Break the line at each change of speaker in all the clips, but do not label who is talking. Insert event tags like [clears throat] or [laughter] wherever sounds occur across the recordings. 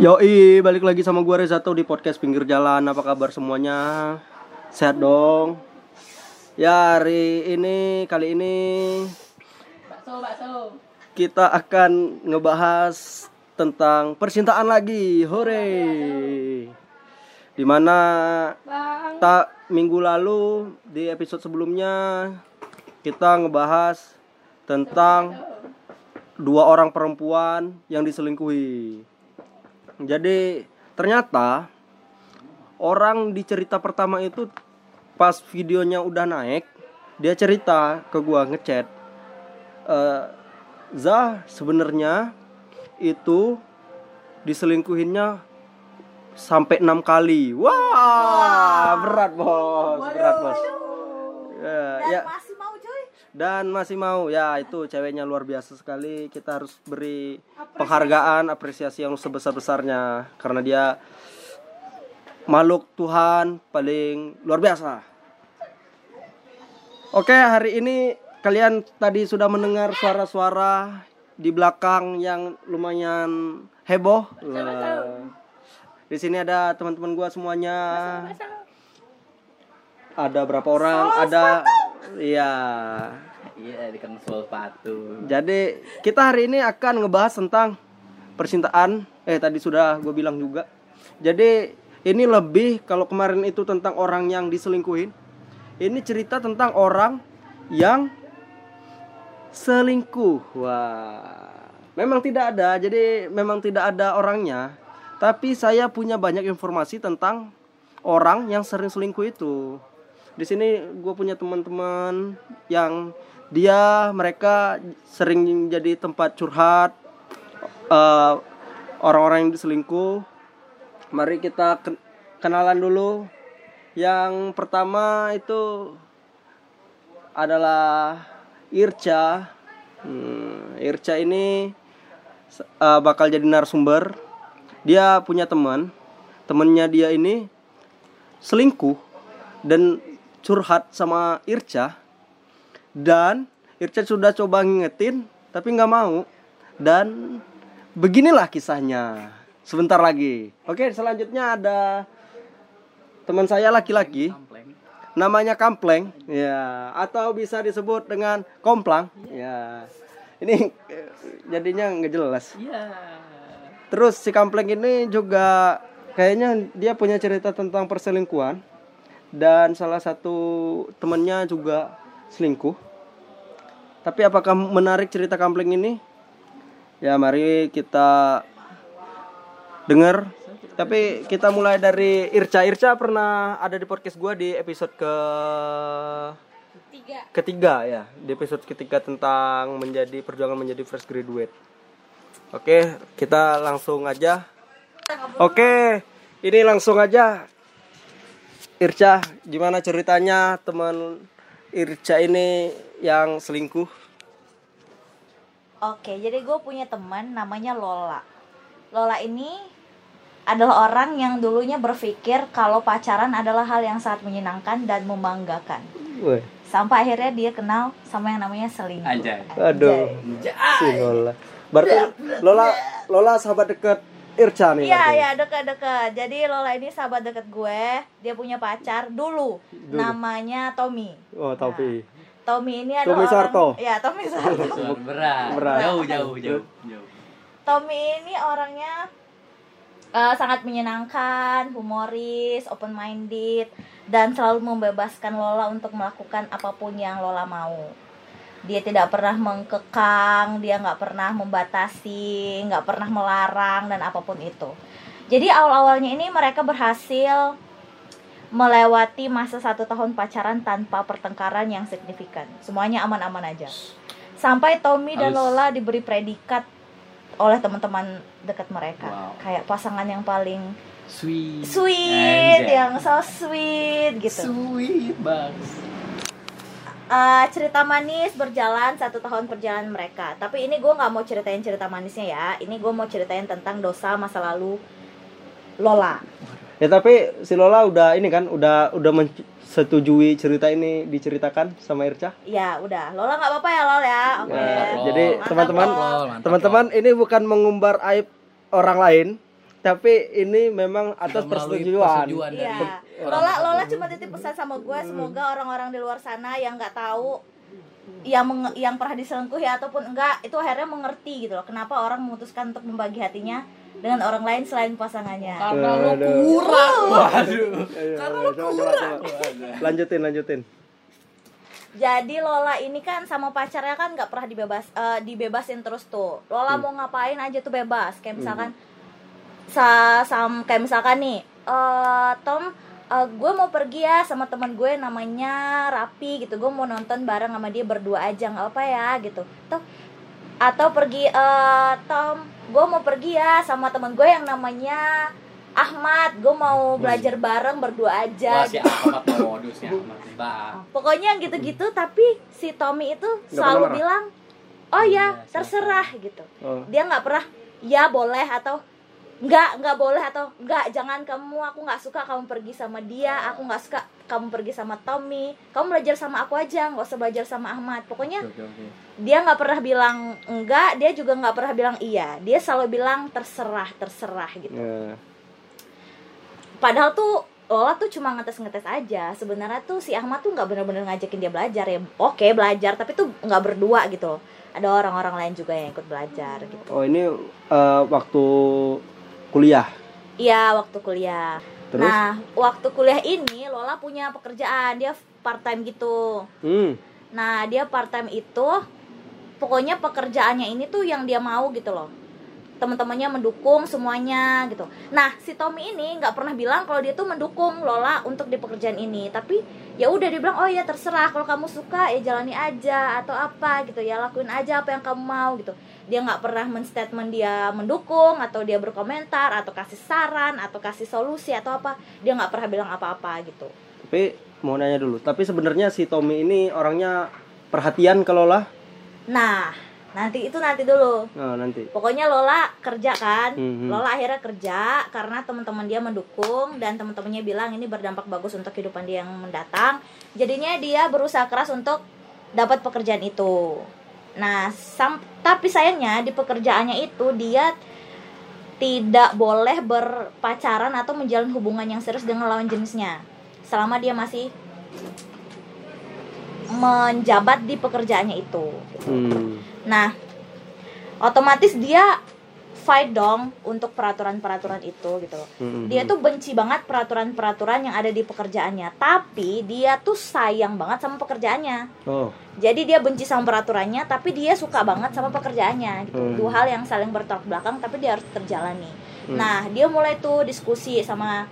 Yoi, balik lagi sama gua Rezato di podcast pinggir jalan. Apa kabar semuanya? Sehat dong. Ya, hari ini kali ini
Bakso, bakso.
kita akan ngebahas tentang percintaan lagi. Hore. Di
mana
tak minggu lalu di episode sebelumnya kita ngebahas tentang dua orang perempuan yang diselingkuhi. Jadi ternyata orang di cerita pertama itu pas videonya udah naik, dia cerita ke gua ngechat. Eh, Zah sebenarnya itu diselingkuhinnya sampai enam kali. Wah, berat bos, berat bos. Ya, ya
Masih.
Dan masih mau ya itu ceweknya luar biasa sekali. Kita harus beri penghargaan apresiasi yang sebesar besarnya karena dia makhluk Tuhan paling luar biasa. Oke hari ini kalian tadi sudah mendengar suara-suara di belakang yang lumayan heboh. Di sini ada teman-teman gua semuanya. Ada berapa orang? Ada iya
Iya, di sol sepatu.
Jadi kita hari ini akan ngebahas tentang percintaan. Eh tadi sudah gue bilang juga. Jadi ini lebih kalau kemarin itu tentang orang yang diselingkuhin. Ini cerita tentang orang yang selingkuh. Wah. Memang tidak ada. Jadi memang tidak ada orangnya. Tapi saya punya banyak informasi tentang orang yang sering selingkuh itu. Di sini gue punya teman-teman yang dia mereka sering jadi tempat curhat eh, orang-orang yang diselingkuh. Mari kita ken- kenalan dulu. Yang pertama itu adalah Irca. Hmm, Irca ini eh, bakal jadi narasumber. Dia punya teman. Temennya dia ini selingkuh dan curhat sama Irca. Dan Irca sudah coba ngingetin tapi nggak mau. Dan beginilah kisahnya. Sebentar lagi. Oke selanjutnya ada teman saya laki-laki. Namanya Kampleng. Ya atau bisa disebut dengan Komplang. Ya ini eh, jadinya nggak jelas.
Iya.
Terus si Kampleng ini juga kayaknya dia punya cerita tentang perselingkuhan dan salah satu temennya juga selingkuh. Tapi apakah menarik cerita Kampleng ini? Ya mari kita dengar. Tapi kita mulai dari Irca. Irca pernah ada di podcast gua di episode ke
Tiga.
ketiga ya di episode ketiga tentang menjadi perjuangan menjadi fresh graduate oke kita langsung aja oke ini langsung aja Irca gimana ceritanya teman Irca ini yang selingkuh
Oke, jadi gue punya teman namanya Lola. Lola ini adalah orang yang dulunya berpikir kalau pacaran adalah hal yang sangat menyenangkan dan membanggakan. Sampai akhirnya dia kenal sama yang namanya selingkuh.
Anjay.
aduh si Lola berarti Lola Lola sahabat dekat Irca nih
Iya, iya, dekat-dekat. Jadi Lola ini sahabat deket gue. Dia punya pacar dulu. Namanya Tommy.
oh tapi
Tommy ini adalah
Tommy
orang...
Sarto.
Ya, Tommy Sarto.
Berat.
Berat.
Jauh, jauh, jauh, jauh.
Tommy ini orangnya eh, sangat menyenangkan, humoris, open minded, dan selalu membebaskan Lola untuk melakukan apa pun yang Lola mau. Dia tidak pernah mengkekang, dia nggak pernah membatasi, nggak pernah melarang dan apa pun itu. Jadi awal-awalnya ini mereka berhasil melewati masa satu tahun pacaran tanpa pertengkaran yang signifikan. Semuanya aman-aman aja. Sampai Tommy dan. Lola diberi predikat oleh teman-teman dekat mereka.
Wow.
Kayak pasangan yang paling
Sweet.
sweet,
Anjay.
yang so sweet gitu.
Sweet banget.
Eh, cerita manis berjalan satu tahun perjalanan mereka. Tapi ini gue nggak mau ceritain cerita manisnya ya. Ini gue mau ceritain tentang dosa masa lalu Lola.
Ya tapi si Lola udah ini kan udah udah men- setujui cerita ini diceritakan sama Irca.
Ya udah, Lola nggak apa-apa ya Lol ya. Oke.
Ya,
Lol.
jadi teman-teman teman-teman ini bukan mengumbar aib orang lain, tapi ini memang atas persetujuan.
Iya. Lola. Lola cuma titip pesan sama gue semoga orang-orang di luar sana yang nggak tahu yang menge- yang pernah diselingkuhi ataupun enggak itu akhirnya mengerti gitu loh kenapa orang memutuskan untuk membagi hatinya dengan orang lain selain pasangannya.
Karena
Aduh.
kurang.
Waduh.
Ayo, ayo, coba, coba, coba. Lanjutin, lanjutin.
Jadi Lola ini kan sama pacarnya kan nggak pernah dibebas eh, dibebasin terus tuh. Lola mau ngapain aja tuh bebas. Kayak misalkan sa sam kayak misalkan nih eh Tom gue mau pergi ya sama teman gue namanya Rapi gitu. Gue mau nonton bareng sama dia berdua aja nggak apa ya gitu. Tuh atau pergi eh Tom gue mau pergi ya sama teman gue yang namanya Ahmad gue mau belajar bareng berdua aja
Wah, si
gitu.
Ahmad. Bah. [laughs]
Pokoknya yang gitu-gitu tapi si Tommy itu
Nggak
selalu bilang, "Oh ya,
Iya,
terserah" gitu.
Oh.
Dia nggak pernah ya boleh atau nggak nggak boleh atau nggak jangan kamu aku nggak suka kamu pergi sama dia aku nggak suka kamu pergi sama Tommy. Kamu belajar sama aku aja nggak usah belajar sama Ahmad. Pokoknya
Oke, oke.
dia nggak pernah bilang enggak dia juga nggak pernah bilang iya. Dia selalu bilang terserah terserah gitu.
Ya.
padahal tuh Lola tuh cuma ngetes-ngetes aja. Sebenarnya tuh si Ahmad tuh nggak bener-bener ngajakin dia belajar ya. Oke belajar tapi tuh nggak berdua gitu. Loh ada orang-orang lain juga yang ikut belajar gitu.
Oh, ini eh, waktu kuliah.
iya waktu kuliah
Terus?
nah waktu kuliah ini Lola punya pekerjaan dia part time gitu
Hmm.
nah dia part time itu pokoknya pekerjaannya ini tuh yang dia mau gitu loh teman-temannya mendukung semuanya gitu. Nah si Tommy ini nggak pernah bilang kalau dia tuh mendukung Lola untuk di pekerjaan ini, tapi ya udah dia bilang oh ya terserah kalau kamu suka ya jalani aja atau apa gitu ya lakuin aja apa yang kamu mau gitu. Dia nggak pernah menstatement dia mendukung atau dia berkomentar atau kasih saran atau kasih solusi atau apa. Dia nggak pernah bilang apa-apa gitu.
Tapi mau nanya dulu. Tapi sebenarnya si Tommy ini orangnya perhatian kalau lah.
Nah nanti itu nanti dulu.
Nah, nanti.
Pokoknya Lola kerja kan,
Mhm.
Lola akhirnya kerja karena teman-teman dia mendukung dan teman-temannya bilang ini berdampak bagus untuk kehidupan dia yang mendatang. Jadinya dia berusaha keras untuk dapat pekerjaan itu. Nah, sam- tapi sayangnya di pekerjaannya itu dia tidak boleh berpacaran atau menjalin hubungan yang serius dengan lawan jenisnya selama dia masih menjabat di pekerjaannya itu.
Hmm.
Nah, otomatis dia fight dong untuk peraturan-peraturan itu gitu loh.
Hmm.
Dia tuh benci banget peraturan-peraturan yang ada di pekerjaannya, tapi dia tuh sayang banget sama pekerjaannya.
Oh.
Jadi dia benci sama peraturannya, tapi dia suka banget sama pekerjaannya gitu.
Hmm.
Dua hal yang saling bertolak belakang, tapi dia harus terjalani.
Hmm.
Nah, dia mulai tuh diskusi sama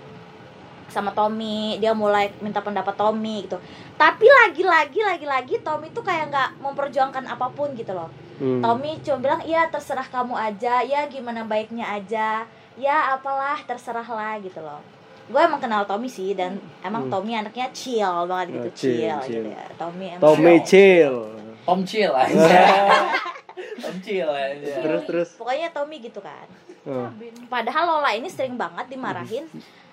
sama Tommy, dia mulai minta pendapat Tommy gitu. Tapi lagi-lagi lagi-lagi Tommy tuh kayak nggak memperjuangkan apa pun gitu loh.
Hmm.
Tommy cuma bilang iya terserah kamu aja ya gimana baiknya aja ya apalah terserah lah gitu loh gue emang kenal Tommy sih dan emang
Hmm.
Tommy anaknya chill banget gitu
Oh, chill,
chill,
chill.
gitu ya Tommy emang
Tommy chill.
Om chill [laughs] aja. Om chill aja.
Terus terus.
pokoknya Tommy gitu kan
Oh.
padahal Lola ini sering banget dimarahin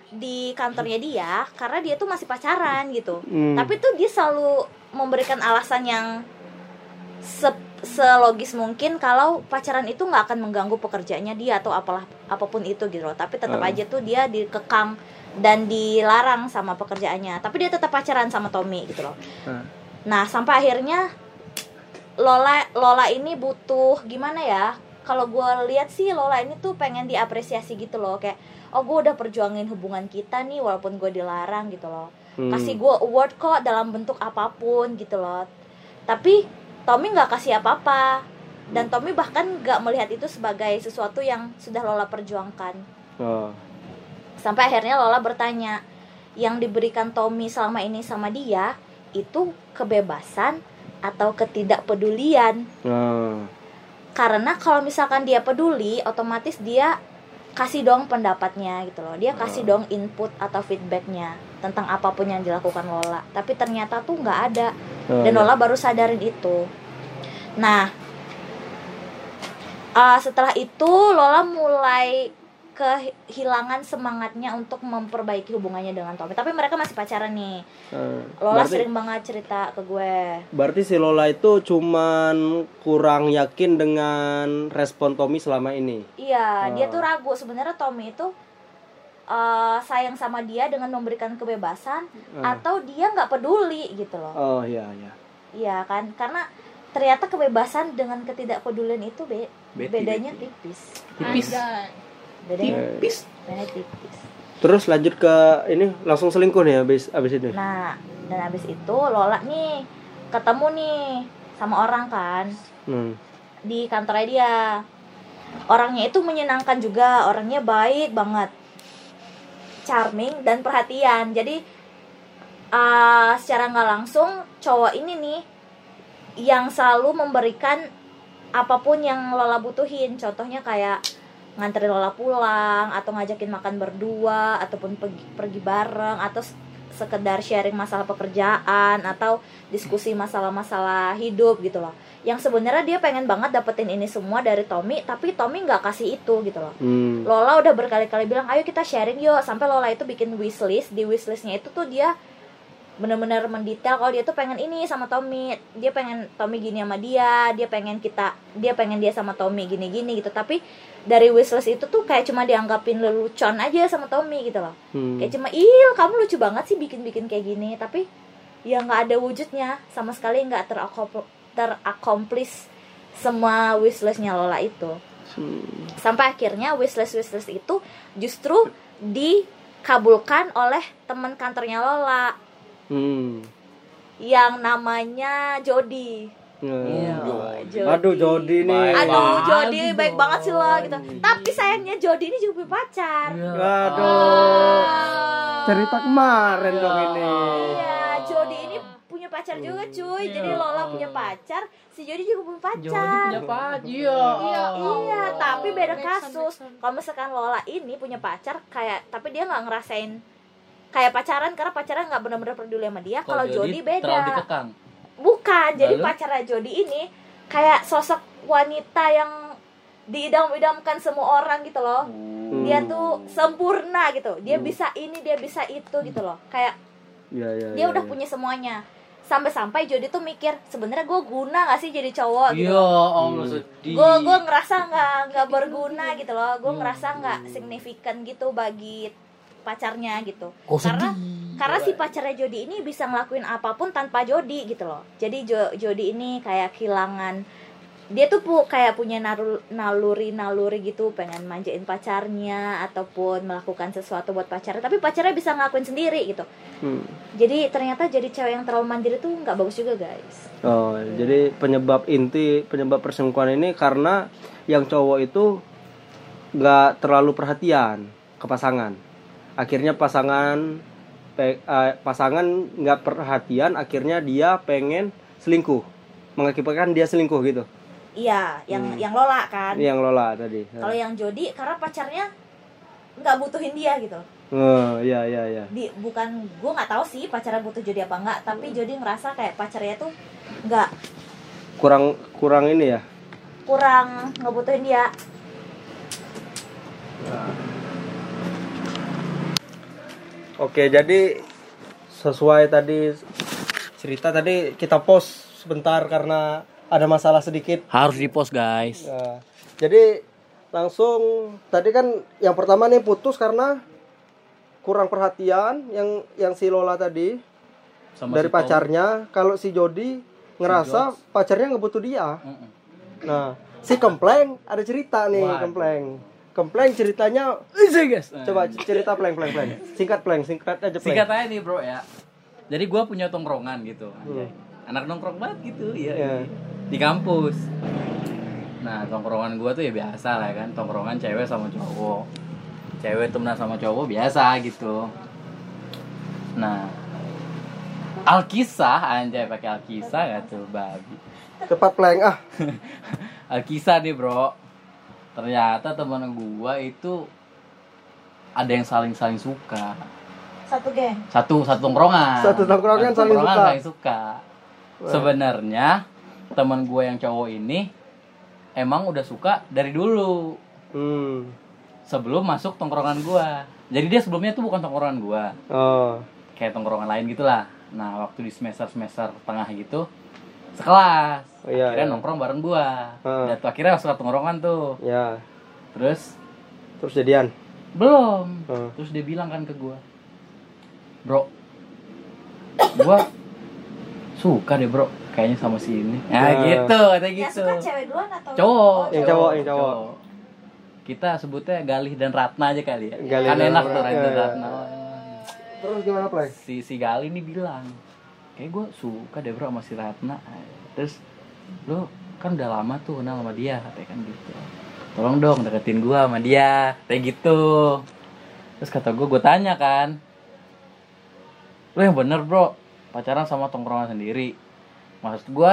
di kantornya dia karena dia tuh masih pacaran gitu
Hmm.
tapi tuh dia selalu memberikan alasan yang se- selogis mungkin kalau pacaran itu nggak akan mengganggu pekerjaannya dia atau apalah apa pun itu gitu loh tapi tetap
Hmm.
aja tuh dia dikekang dan dilarang sama pekerjaannya tapi dia tetap pacaran sama Tommy gitu loh
Hmm.
nah sampai akhirnya Lola Lola ini butuh gimana ya kalau gue lihat sih Lola ini tuh pengen diapresiasi gitu loh kayak oh gue udah perjuangin hubungan kita nih walaupun gue dilarang gitu loh
Hmm.
kasih gue award kok dalam bentuk apa pun gitu loh tapi Tommy nggak kasih apa-apa dan Tommy bahkan nggak melihat itu sebagai sesuatu yang sudah Lola perjuangkan
Oh.
sampai akhirnya Lola bertanya yang diberikan Tommy selama ini sama dia itu kebebasan atau ketidakpedulian
Oh.
karena kalau misalkan dia peduli otomatis dia kasih dong pendapatnya gitu loh. Dia kasih dong input atau feedbacknya tentang apa pun yang dilakukan Lola. Tapi ternyata tuh nggak ada.
Oh,
dan
ya.
Lola baru sadarin itu. Nah uh, setelah itu Lola mulai kehilangan semangatnya untuk memperbaiki hubungannya dengan Tommy tapi mereka masih pacaran nih
Eh,
Lola
berarti,
sering banget cerita ke gue
berarti si Lola itu cuman kurang yakin dengan respon Tommy selama ini.
iya dia
Oh.
tuh ragu sebenarnya Tommy itu eh, sayang sama dia dengan memberikan kebebasan
Ah.
atau dia nggak peduli gitu loh
Oh iya iya.
iya kan karena ternyata kebebasan dengan ketidakpedulian itu be-
Beti,
bedanya
beti.
tipis
Tipis.
Bedanya
Tipis.
bedanya tipis
Terus lanjut ke ini langsung selingkuh nih abis abis ini.
Nah, dan habis itu Lola nih ketemu nih sama orang kan
Hmm.
di kantornya dia. Orangnya itu menyenangkan juga, orangnya baik banget. Charming dan perhatian. Jadi uh, secara nggak langsung cowok ini nih yang selalu memberikan apa pun yang Lola butuhin. Contohnya kayak nganterin Lola pulang atau ngajakin makan berdua ataupun pergi, pergi bareng atau sekedar sharing masalah pekerjaan atau diskusi masalah-masalah hidup gitu loh. Yang sebenarnya dia pengen banget dapetin ini semua dari Tommy, tapi Tommy nggak kasih itu gitu loh.
Hmm.
Lola udah berkali-kali bilang, ayo kita sharing yuk. Sampai Lola itu bikin wishlist. Di wishlistnya itu tuh dia bener-bener mendetail kalau dia tuh pengen ini sama Tommy. Dia pengen Tommy gini sama dia. Dia pengen kita, dia pengen dia sama Tommy gini-gini gitu. Tapi dari wishlist itu tuh kayak cuma dianggapin lelucon aja sama Tommy gitu loh.
Hmm.
Kayak cuma, il kamu lucu banget sih bikin-bikin kayak gini. Tapi ya nggak ada wujudnya sama sekali nggak terakomplis semua wishlistnya Lola itu
Hmm.
sampai akhirnya wishlist wishlist itu justru dikabulkan oleh teman kantornya Lola
Hmm.
yang namanya Jody.
Iya.
Jody.
Aduh Jody nih.
Baik
Aduh,
banget.
Jody baik banget sih lo gitu. Tapi sayangnya Jody ini juga punya pacar.
Iya.
Aduh. Cerita kemarin dong ini.
Iya, Jody ini punya pacar juga cuy. Jadi Lola punya pacar, si Jody juga punya
Jody
pacar.
punya pacar. Iya.
Iya, tapi beda
Make sense,
kasus. Kalau misalkan Lola ini punya pacar kayak tapi dia nggak ngerasain kayak pacaran karena pacaran nggak benar-benar peduli sama dia. Kalau Jody
terlalu
beda.
dikekang.
Bukan, jadi
Lalu?
pacarnya Jody ini kayak sosok wanita yang diidam-idamkan semua orang gitu loh. Dia tuh sempurna gitu. Dia
Hmm.
bisa ini, dia bisa itu gitu loh. Kayak
Iya iya.
dia
iya,
udah
iya.
punya semuanya. Sampai-sampai Jody tuh mikir, sebenarnya gue guna gak sih jadi cowok gitu.
Iya, Allah
Hmm.
sedih.
gue gue ngerasa nggak nggak berguna gitu loh gue
Hmm.
ngerasa nggak signifikan gitu bagi pacarnya gitu
Kok
karena
sedih?
karena si pacarnya Jody ini bisa ngelakuin apa pun tanpa Jody gitu loh jadi jo, Jody ini kayak kehilangan dia tuh pu, kayak punya naluri naluri gitu pengen manjain pacarnya ataupun melakukan sesuatu buat pacarnya tapi pacarnya bisa ngelakuin sendiri gitu
Hmm.
jadi ternyata jadi cewek yang terlalu mandiri tuh nggak bagus juga guys
Oh, jadi penyebab inti penyebab perselingkuhan ini karena yang cowok itu nggak terlalu perhatian ke pasangan. Akhirnya pasangan pe- eh, pasangan nggak perhatian, akhirnya dia pengen selingkuh, mengakibatkan dia selingkuh gitu.
iya yang
Hmm.
yang Lola kan
yang Lola tadi.
kalau yang Jody karena pacarnya nggak butuhin dia gitu
Oh, iya iya iya.
di bukan gue nggak tahu sih pacarnya butuh Jody apa enggak tapi Jody ngerasa kayak pacarnya tuh nggak
Kurang kurang ini ya.
kurang ngebutuhin dia
Oke, jadi sesuai tadi cerita tadi kita pause sebentar karena ada masalah sedikit.
Harus di post guys.
Nah, jadi langsung tadi kan yang pertama nih putus karena kurang perhatian yang yang si Lola tadi
Sama
dari
si
pacarnya. Kalau si Jody ngerasa pacarnya nggak butuh dia.
Mm-mm.
Nah, si Kempleng ada cerita nih,
Waduh.
Kempleng. Kempleng ceritanya
Isi, guys.
coba cerita pleng pleng pleng. Singkat pleng, singkat aja pleng.
Singkat aja nih bro ya. Jadi gue punya tongkrongan gitu.
Hmm.
Anak nongkrong banget gitu ya.
Iya.
Di kampus. Nah tongkrongan gue tuh ya biasa lah kan. Tongkrongan cewek sama cowok. Cewek temenan sama cowok biasa gitu. Nah Alkisah anjay pakai Alkisah gak tuh babi.
Cepat pleng ah. [laughs]
Alkisah nih bro. Ternyata teman gua itu ada yang saling-saling suka.
satu geng
Satu satu tongkrongan.
Satu tongkrongan
Satu
saling suka.
saling suka. Sebenarnya teman gue yang cowok ini emang udah suka dari dulu.
Hmm.
sebelum masuk tongkrongan gua jadi dia sebelumnya tuh bukan tongkrongan gua
Oh.
kayak tongkrongan lain gitulah nah waktu di semester semester tengah gitu sekelas
Oh, iya,
akhirnya
iya.
nongkrong bareng gua
Heeh.
dan tuh akhirnya masuk ke tongkrongan tuh
Ya.
terus
Terus jadian.
belum
Heeh.
terus dia bilang kan ke gua bro gua suka deh bro kayaknya sama si ini ya
Nah.
gitu kata
Yang
gitu
suka cewek duluan atau
cowok
Oh,
Yang cowok, yang cowok.
kita sebutnya Galih dan Ratna aja kali ya
Galih
kan enak tuh Galih dan
Iya.
Ratna
Terus gimana play?
si si Galih ini bilang kayak gue suka deh bro sama si Ratna. Terus lo kan udah lama tuh kenal sama dia katanya kan gitu. Tolong dong deketin gue sama dia kayak gitu. Terus kata gue gue tanya kan lo yang bener bro pacaran sama tongkrongan sendiri. Maksud gue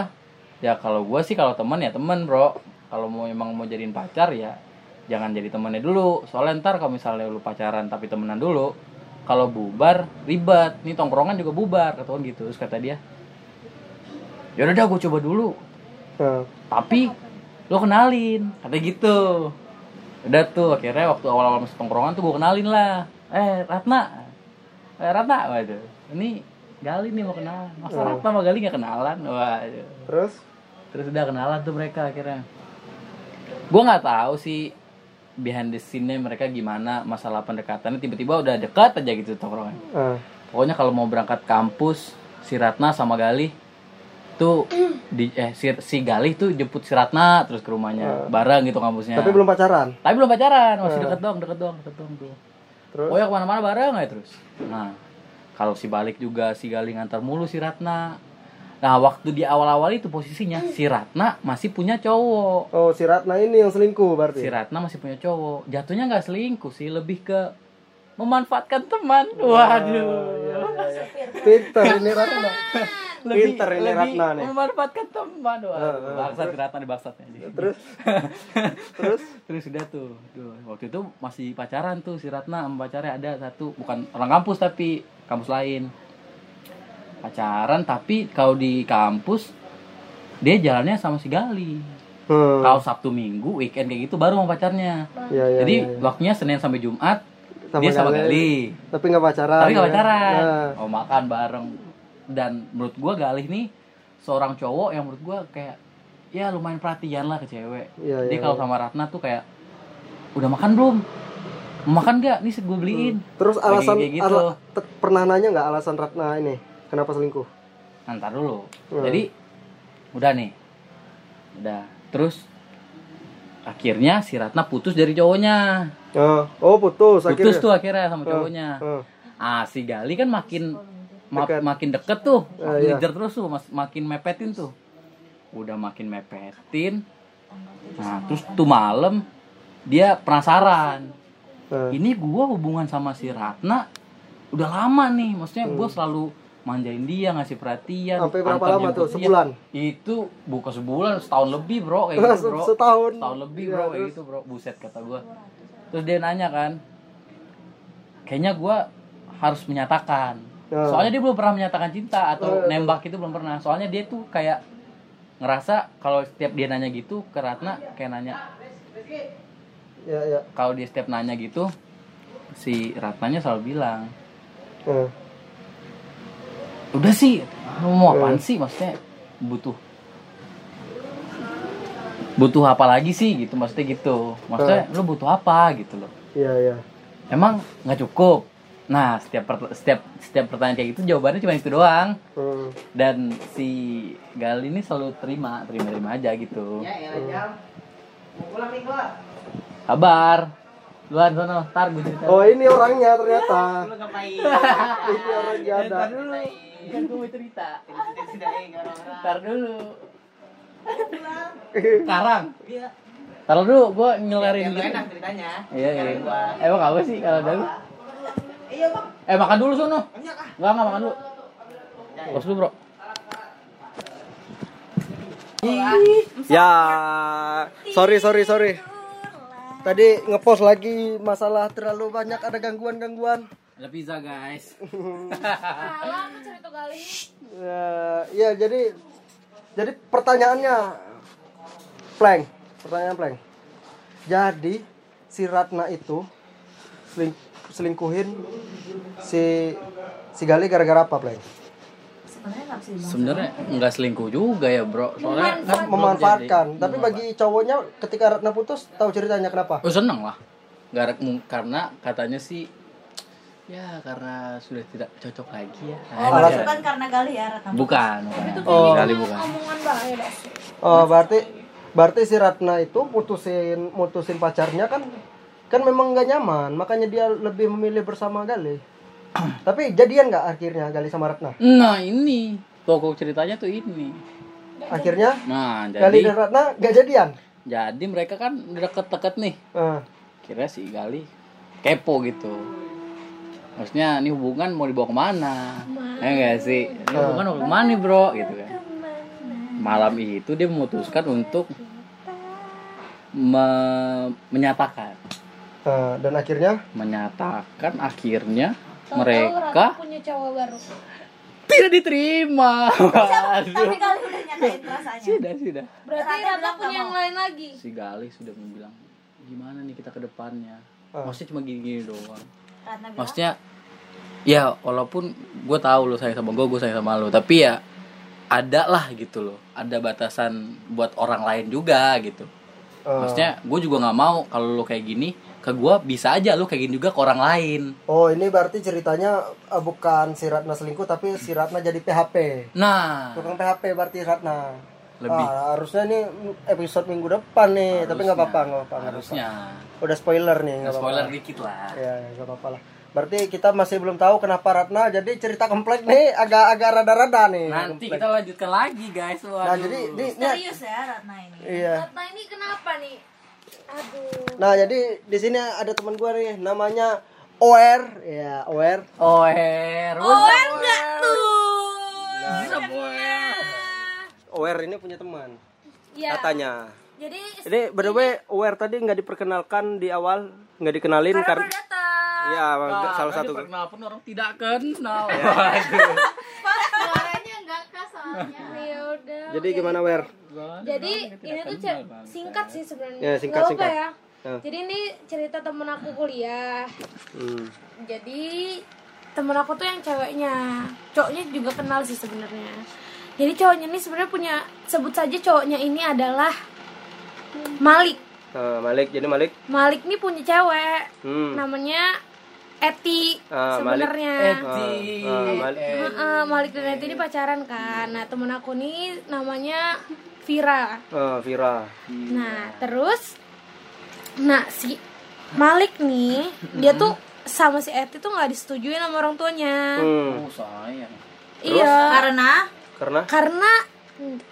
ya kalau gue sih kalau teman ya teman bro. Kalau mau emang mau jadiin pacar ya jangan jadi temannya dulu. Soalnya ntar kalau misalnya lu pacaran tapi temenan dulu kalau bubar ribet. Nih tongkrongan juga bubar kata gitu terus kata dia. Ya udah dah gue coba dulu.
Nah.
tapi lo kenalin. Kata gitu. Udah tuh akhirnya waktu awal-awal masuk tongkrongan tuh gue kenalin lah. Eh Ratna. Eh Ratna. Waduh. Ini Gali nih mau kenalan. Masa
Oh.
Ratna sama Gali gak kenalan? Waduh.
Terus?
terus udah kenalan tuh mereka akhirnya. Gue nggak tahu sih behind the scene-nya mereka gimana masalah pendekatannya tiba-tiba udah dekat aja gitu tongkrongan
Ah.
pokoknya kalau mau berangkat kampus si Ratna sama Galih tuh [clears throat] di eh si, si Galih tuh jemput si Ratna terus ke rumahnya bareng gitu kampusnya
Tapi belum pacaran.
tapi belum pacaran masih
Eh.
deket dong deket dong deket dong tuh
Terus?
pokoknya ke mana-mana bareng aja terus nah kalau si balik juga si Galih ngantar mulu si Ratna nah waktu di awal-awal itu posisinya si Ratna masih punya cowok.
Oh, si Ratna ini yang selingkuh berarti.
si Ratna masih punya cowok. Jatuhnya nggak selingkuh sih lebih ke memanfaatkan teman. Waduh.
Pinter ini Ratna.
lebih,
Pinter ini
lebih
Ratna nih.
memanfaatkan teman.
Eh,
wah
eh,
bangsat si Ratna
Terus? [laughs] Terus?
terus udah tuh. Duh, waktu itu masih pacaran tuh si Ratna sama pacarnya. Ada satu bukan orang kampus tapi kampus lain pacaran tapi kalau di kampus dia jalannya sama si Gali
Hmm.
kalau Sabtu Minggu weekend kayak gitu baru sama pacarnya
Iya, iya,
jadi
iya, iya.
waktunya Senin sampai Jumat
Sama
dia sama
Gali.
Gali
Tapi nggak pacaran.
tapi gak
ya?
pacaran
Nah.
oh makan bareng dan menurut gua Galih nih seorang cowok yang menurut gua kayak ya lumayan perhatian lah ke cewek
Iya,
dia
iya,
kalau
iya.
sama Ratna tuh kayak udah makan belum mau makan gak nih gue beliin
Terus
Kayak-
alasan
kayak gitu.
ala- pernah nanya nggak alasan Ratna ini kenapa selingkuh?
nanti dulu
Hmm.
jadi udah nih udah terus akhirnya si Ratna putus dari cowoknya
Oh, oh putus,
putus
akhirnya.
tuh akhirnya sama cowoknya
Oh,
ah si Gali kan makin ma-
Dekat.
makin deket tuh makin
iya.
ngejar terus tuh makin mepetin tuh udah makin mepetin nah terus tuh malam dia penasaran
nah.
ini gua hubungan sama si Ratna udah lama nih maksudnya gua selalu manjain dia ngasih perhatian.
Sampai berapa lama tuh?
dia.
Sebulan?
itu bukan sebulan setahun lebih bro kayak gitu bro
Setahun.
setahun lebih
Iya,
bro kayak gitu bro buset kata gua terus dia nanya kan kayaknya gua harus menyatakan
Ya.
soalnya dia belum pernah menyatakan cinta
Oh,
atau
iya.
nembak itu belum pernah soalnya dia tuh kayak ngerasa kalau setiap dia nanya gitu ke Ratna kayak nanya
Ya, ya.
kalau dia setiap nanya gitu si Ratnanya selalu bilang
Eh,
udah sih lu mau apaan
Hmm.
sih maksudnya? Butuh. Butuh apa lagi sih gitu maksudnya gitu. Maksudnya lu butuh apa gitu loh.
Iya, iya.
emang nggak cukup? Nah setiap per- setiap setiap pertanyaan kayak gitu jawabannya cuma itu doang.
Hmm.
dan si Gali ini selalu terima terima terima aja gitu. Kabar luan sono. Tar gue cerita.
Oh, ini orangnya ternyata. [laughs] ini orangnya ada.
Kan gue mau cerita. Ntar dulu. Sekarang? Ntar dulu gue ngelerin gitu
enak ceritanya.
Iya iya Emang apa sih kalau dulu Eh makan dulu sono Enggak enggak makan dulu. Bos dulu bro.
Ya, sorry sorry sorry. Tadi ngepost lagi masalah terlalu banyak ada gangguan-gangguan.
Ada pizza guys [laughs]
cerita kali
Ya, ya jadi jadi pertanyaannya Plank, pertanyaan Plank. Jadi si Ratna itu seling, selingkuhin si si Gali gara-gara apa, Pleng?
sebenarnya nggak
selingkuh juga ya bro soalnya kan
Memanfaatkan.
jadi.
Tapi bagi cowoknya ketika Ratna putus, tahu ceritanya kenapa?
oh seneng lah Gara- karena katanya sih ya karena sudah tidak cocok lagi ya
oh
Alasan-
bukan karena gali ya Ratna
bukan bukan
Oh.
kali bukan
Omongan bahaya.
Oh, berarti berarti si Ratna itu mutusin mutusin pacarnya kan kan memang nggak nyaman, makanya dia lebih memilih bersama Gali. [clears throat] Tapi jadian nggak akhirnya Gali sama Ratna?
nah ini pokok ceritanya tuh ini
Akhirnya
nah
Gali
jadi
dan Ratna nggak jadian.
jadi mereka kan deket-deket nih
Nah,
kira si Gali kepo gitu maksudnya ini hubungan mau dibawa ke mana? Ya enggak sih? Ini hubungan mau ke mana nih bro? Gitu kan. Malam itu dia memutuskan untuk me- menyatakan.
Nah, dan akhirnya?
Menyatakan akhirnya
Tahu-tahu
mereka
punya cowok baru.
tidak diterima.
Tapi
Waduh.
kali udah nyatain rasanya.
Sudah sudah.
Berarti
bilang
punya yang
mau.
lain lagi.
si Gali sudah bilang gimana nih kita ke depannya?
Ah.
maksudnya cuma gini-gini doang
Ratna bilang
maksudnya ya walaupun gue tahu lo sayang sama gue gue sayang sama lo tapi ya ada lah gitu loh. Ada batasan buat orang lain juga gitu.
Eh,
maksudnya gue juga nggak mau kalau lo kayak gini ke gue bisa aja lo kayak gini juga ke orang lain.
Oh ini berarti ceritanya eh, bukan si Ratna selingkuh tapi si Ratna jadi PHP.
nah.
Tukang PHP berarti Ratna.
Lebih.
Ah, harusnya nih episode minggu depan nih, tapi nggak apa-apa, nggak apa-apa.
harusnya
apa-apa. Udah spoiler nih, nggak apa-apa.
spoiler dikit lah
Ya, nggak apa-apa lah. Berarti kita masih belum tahu kenapa Ratna jadi cerita komplek nih agak-agak rada-rada nih.
nanti
komplek.
kita lanjutkan lagi guys Waduh.
Nah, jadi ini,
serius ya Ratna ini
iya.
Ratna ini kenapa nih? Aduh.
Nah, jadi di sini ada teman gua nih namanya Oer, ya, Oer.
Oer
oh enggak tuh
Bisa, Oer.
Oer ini punya teman
Ya.
katanya.
Jadi
Jadi by the way, Oer tadi nggak diperkenalkan di awal, nggak dikenalin
karena
karena
baru datang.
ya
Nah,
salah satu.
pernah pun orang tidak kenal [laughs] Waduh.
Suaranya enggak khas soalnya. [laughs] Ya udah.
Jadi gimana Wer?
Jadi ini tuh ce- singkat sih sebenarnya.
Ya, singkat, singkat.
ya.
Ya.
Jadi ini cerita temen aku kuliah.
Hmm.
Jadi temen aku tuh yang ceweknya, cowoknya juga kenal sih sebenarnya. Jadi cowoknya ini sebenarnya punya sebut saja cowoknya ini adalah Malik.
Nah, Malik, jadi Malik.
Malik ini punya cewek,
Hmm.
namanya Eti
Malik.
sebenarnya.
Eti.
Ah, ah, Malik.
Heeh, Malik dan Eti ini pacaran kan. Nah temen aku nih namanya Vira.
Ah, Vira.
Nah terus, nah si Malik nih dia tuh sama si Eti tuh nggak disetujui sama orang tuanya.
Hmm.
Oh, sayang.
Iya.
karena
Karena
Karena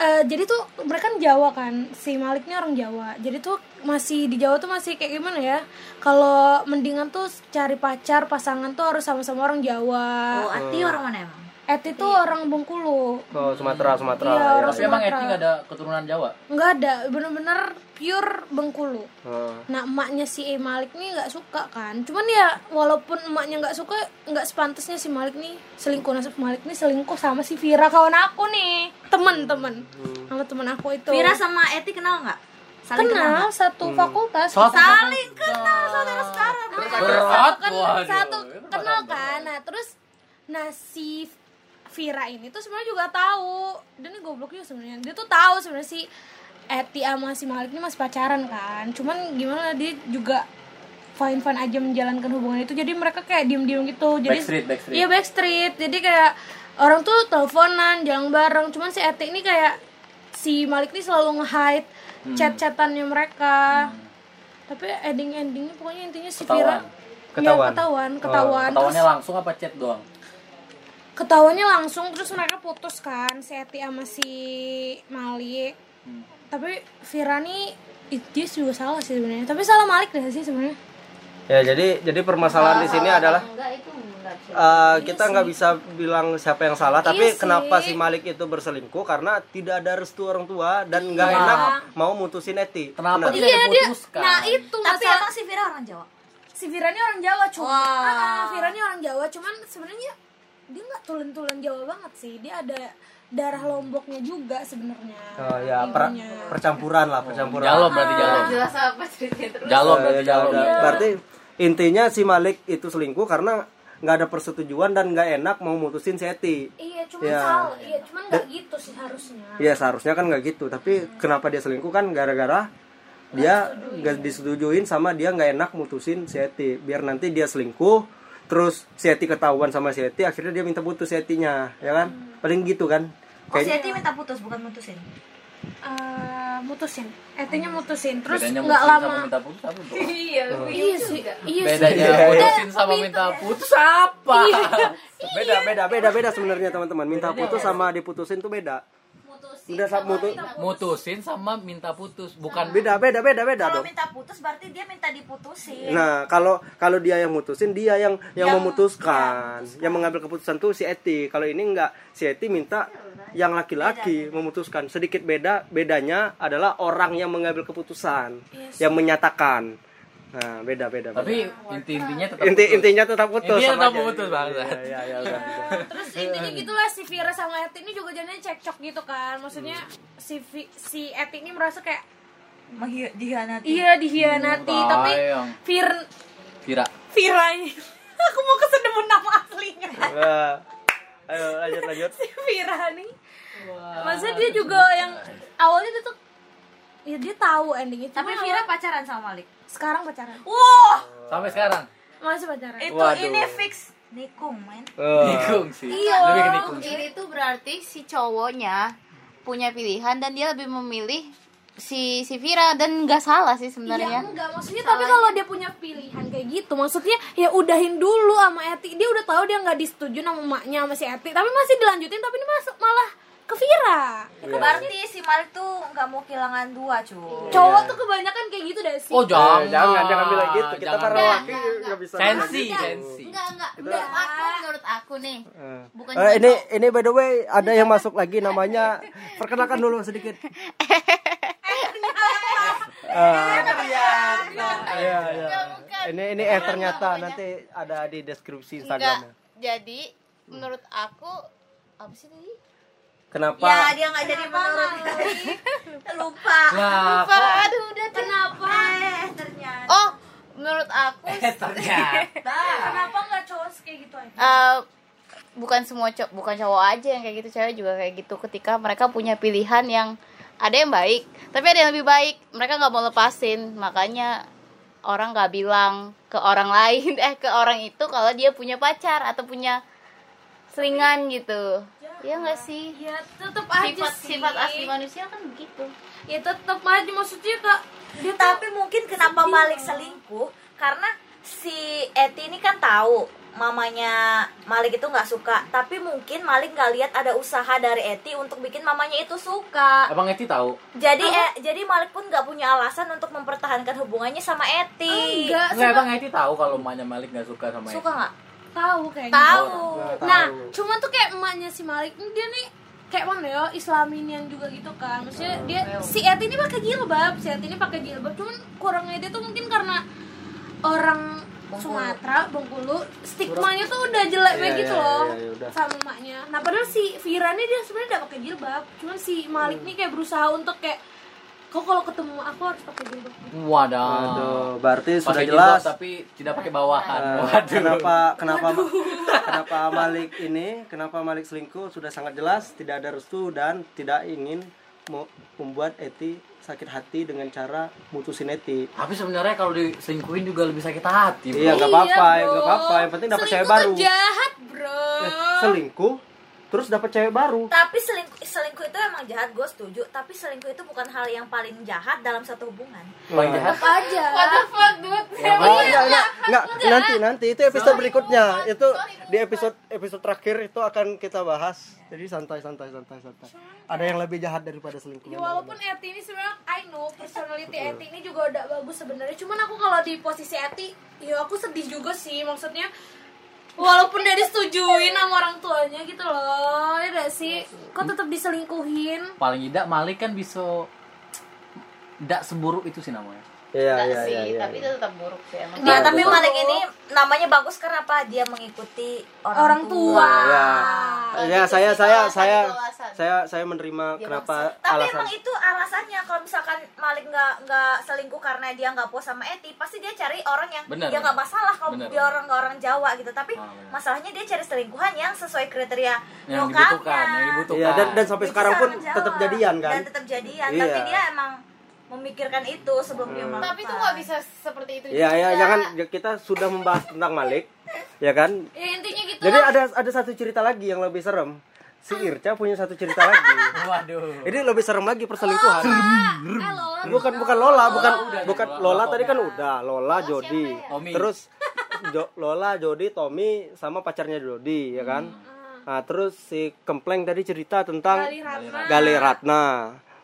eh, jadi tuh mereka kan Jawa kan, si Malik ini orang Jawa. Jadi tuh masih di Jawa tuh masih kayak gimana ya? Kalau mendingan tuh cari pacar pasangan tuh harus sama-sama orang Jawa.
oh Ati orang mana emang
Eti tuh orang Bengkulu.
oh, Sumatera, Sumatera.
Iya,
ya.
orang
Tapi emang
Sumatera.
Eti nggak ada keturunan Jawa?
nggak ada bener-bener pure Bengkulu.
Ah.
nah emaknya si E Malik nih nggak suka kan. Cuman ya walaupun emaknya nggak suka nggak sepantasnya si Malik nih selingkuh. Nah si Malik nih selingkuh sama si Vira kawan aku nih. Temen-temen sama temen aku itu.
Vira sama Eti kenal nggak? Saling kenal,
kenal satu fakultas.
Saling kenal saudara sekarang.
Berat,
kan satu
Itu
kenal
berat.
kan? Nah terus nah si Vira ini tuh sebenarnya juga tahu dan ini goblok juga sebenarnya dia tuh tahu sebenarnya si Eti sama si Malik ini masih pacaran kan cuman gimana dia juga fine fine aja menjalankan hubungan itu jadi mereka kayak diem diem gitu jadi
Backstreet, backstreet.
iya backstreet jadi kayak orang tuh teleponan jalan bareng cuman si Eti ini kayak si Malik ini selalu nge-hide
Hmm.
chat-chatannya mereka tapi ending endingnya pokoknya intinya si Vira
Ketahuan.
Ketahuan.
Ya, ketahuan, ketahuan.
Ketahuannya
Terus
langsung apa chat doang?
Ketahuannya langsung terus mereka putus kan si Eti sama si Malik.
Hmm.
Tapi Vira nih it- dia juga salah sih sebenarnya. Tapi salah Malik deh sih sebenarnya.
Ya, jadi jadi permasalahan di sini adalah
enggak itu enggak bisa
eh, kita nggak bisa bilang siapa yang salah, tapi
Iya sih.
kenapa si Malik itu berselingkuh karena tidak ada restu orang tua dan nggak
Iya.
enak mau mutusin Eti.
Kenapa
Benar.
tidak
Iya dia.
diputuskan?
Nah itu
tapi
masalah.
emang si Vira orang Jawa
si Vira ini orang Jawa cuma.
Wah.
Ah, Vira ini orang Jawa cuman sebenarnya dia nggak tulen-tulen Jawa banget sih. Dia ada darah lomboknya juga sebenarnya
Oh ya, per- percampuran lah, percampuran.
Jalom berarti jalom.
jelas apa ceritanya terus
Jalom
Eh,
berarti
ya
jalom.
udah. Berarti intinya si Malik itu selingkuh karena nggak ada persetujuan dan nggak enak mau mutusin si Eti.
iya cuman
Ya.
salah iya cuman nggak gitu sih harusnya
Iya seharusnya kan nggak gitu, tapi kenapa dia selingkuh kan gara-gara dia nggak disetujuin sama dia nggak enak mutusin si Eti. Biar nanti dia selingkuh, terus si Eti ketahuan sama si Eti, akhirnya dia minta putus si Etinya, ya kan? Paling gitu kan?
Oh, si
Kayak
Eti minta putus bukan mutusin.
Eh, mutusin etinya mutusin terus nggak
mutusin
lama
sama minta putus apa, [laughs]
iya
iya sih iya
Bedanya
sih
putusin sama minta putus apa? [laughs]
beda beda beda beda sebenarnya teman-teman. Minta putus sama diputusin tuh beda. Udah sa- mutu-
Mutusin sama minta putus, bukan
beda beda beda beda
Kalau
dong.
minta putus berarti dia minta diputusin.
Nah, kalau kalau dia yang mutusin, dia yang yang,
Yang-
memutuskan. Yang mengambil keputusan tuh si Eti. Kalau ini enggak, si Eti minta yang laki-laki memutuskan. Sedikit beda, bedanya adalah orang yang mengambil keputusan, yang menyatakan. Nah, beda beda. beda.
tapi inti-intinya tetap
inti
putus.
intinya tetap putus.
Intinya tetap
aja.
putus, Bang.
Iya, iya, iya, udah, udah.
terus intinya gitulah si Vira sama Eti ini juga jadinya cekcok gitu kan maksudnya si Vi- si Eti ini merasa kayak
Menghi- Dihianati.
iya dihianati
Hmm,
tapi. Vir
Vira.
Vira ini [laughs] aku mau kesedebut nama aslinya
Nah, ayo lanjut lanjut.
si Vira nih maksudnya dia juga yang awalnya dia tuh ya dia tahu endingnya
Tapi
cuma
Vira pacaran sama Malik.
Sekarang pacaran
Wah,
Sampai sekarang.
masih pacaran
itu
Waduh.
ini fix nikung, men.
Oh.
Nikung sih.
Iya.
Lebih ke nikung. sih.
ini tuh berarti si cowoknya punya pilihan dan dia lebih memilih si si Vira dan nggak salah sih
Iya
sebenarnya
enggak maksudnya tapi kalau dia punya pilihan kayak gitu maksudnya ya udahin dulu sama Eti dia udah tahu dia nggak disetujui sama emaknya sama si Eti tapi masih dilanjutin tapi ini masuk malah ke Vira
Berarti si Malik tuh nggak mau kehilangan dua, cuy.
cowok tuh kebanyakan kayak gitu deh sih
Oh, jangan.
Eh, jangan jangan bilang gitu. Kita
Jangan.
para laki
enggak,
nggak bisa.
Sensi,
gitu.
sensi.
enggak enggak menurut aku menurut aku nih
Eh.
bukan
Eh,
cuma
ini
cowok.
ini by the way ada yang masuk lagi namanya perkenalkan dulu sedikit. [laughs] Ah, iya, iya. Ini ini eh ternyata nanti ada di deskripsi Instagramnya.
jadi menurut aku apa sih tadi
Kenapa?
Ya, dia nggak jadi menurut. [laughs] Lupa.
Lah,
Apa? aduh udah
kenapa
Eh, ternyata.
oh menurut aku [laughs]
eh, ternyata.
kenapa nggak cowok kayak gitu aja
eh, bukan semua cowok bukan cowok aja yang kayak gitu cewek juga kayak gitu ketika mereka punya pilihan yang ada yang baik tapi ada yang lebih baik mereka nggak mau lepasin makanya orang nggak bilang ke orang [laughs] lain eh ke orang itu kalau dia punya pacar atau punya selingan gitu ya nggak sih
ya tetep aja
sifat
sih
sifat asli manusia kan begitu
ya tetep aja maksudnya kak dia tuh
Tapi mungkin kenapa Malik selingkuh? Karena si Eti ini kan tahu mamanya Malik itu nggak suka. Tapi mungkin Malik nggak lihat ada usaha dari Eti untuk bikin mamanya itu suka.
Abang Eti tahu?
Jadi eh, jadi Malik pun nggak punya alasan untuk mempertahankan hubungannya sama Eti.
enggak
Enggak, Abang Eti tahu kalau emaknya Malik nggak suka sama Eti.
Suka nggak?
Tahu kayaknya
Tahu.
Nah,
tahu.
cuma tuh kayak emaknya si Malik ini dia nih kayak mana ya Islaminian juga gitu kan. Maksudnya dia si Eti ini pakai jilbab, si Eti ini pakai jilbab. Cuman kurangnya dia tuh mungkin karena orang Sumatera, Bengkulu, stigmanya tuh udah jelek
Iya,
banget gitu
iya,
loh
iya, iya,
sama emaknya. Nah, padahal si Vira nih dia sebenarnya udah pakai jilbab. Cuman si Malik nih kayak berusaha untuk kayak kok kalau ketemu aku harus pakai jilbab.
Waduh.
Aduh, berarti sudah
Pakai
jelas.
jilbab tapi tidak pakai bawahan.
Eh,
Waduh.
kenapa kenapa [laughs] kenapa Malik ini kenapa Malik selingkuh sudah sangat jelas tidak ada restu dan tidak ingin membuat Eti sakit hati dengan cara mutusin Eti.
Tapi sebenarnya kalau diselingkuhin juga lebih sakit hati. bro.
Iya nggak apa-apa,
Iya,
nggak apa-apa. Yang penting dapat cewek
Selingkuh
baru.
jahat, bro.
Eh, selingkuh terus dapat cewek baru.
Tapi selingkuh selingkuh itu emang jahat, gue setuju. Tapi selingkuh itu bukan hal yang paling jahat dalam satu hubungan.
Paling jahat.
Apa aja.
what the fuck dude
Oh, enggak, enggak, enggak, nanti nanti itu episode berikutnya. Itu di episode episode terakhir itu akan kita bahas. Jadi santai santai santai santai. Ada yang lebih jahat daripada selingkuh.
Ya, walaupun Eti ini sebenarnya I know personality Eti ini juga udah bagus sebenarnya. Cuman aku kalau di posisi Eti, ya aku sedih juga sih. Maksudnya walaupun dia disetujuin sama orang tuanya gitu loh, ya gak sih? Kok tetap diselingkuhin?
Paling tidak Malik kan bisa tidak seburuk itu sih namanya.
Iya
Enggak
iya
sih
iya. iya.
tapi itu tetap buruk sih emang.
Ya, tapi Malik ini namanya bagus karena apa? Dia mengikuti orang,
Orang tua.
ya
Kalau
ya saya saya saya saya saya menerima kenapa
tapi
alasan.
emang itu alasannya kalau misalkan Malik nggak nggak selingkuh karena dia nggak puas sama Eti pasti dia cari orang yang
Benar,
dia nggak masalah kalau
Benar,
dia orang nggak orang Jawa gitu. Tapi
Ah, benar.
masalahnya dia cari selingkuhan yang sesuai kriteria
yang
lokalnya.
dibutuhkan yang dibutuhkan.
Iya, dan dan sampai
Dia
sekarang pun tetap jadian kan?
Dan tetap jadian.
Iya.
tapi dia emang memikirkan itu sebelum dia melakukan
tapi itu nggak bisa seperti itu
Iya, ya,
juga.
jangan ya, kita sudah membahas tentang Malik, ya kan?
ya intinya gitu
Jadi
lah.
ada ada satu cerita lagi yang lebih serem. Si Irca punya satu cerita lagi.
waduh
Ini lebih serem lagi perselingkuhan.
eh Lola
Bukan bukan Lola, bukan
udah,
bukan
Lola
Lola tadi kan udah, Lola Jody.
Tommy.
Terus Jo- Lola, Jody, Tommy sama pacarnya Jody, ya kan? Nah, terus si Kempleng tadi cerita tentang
Gali Ratna.
Gali Ratna.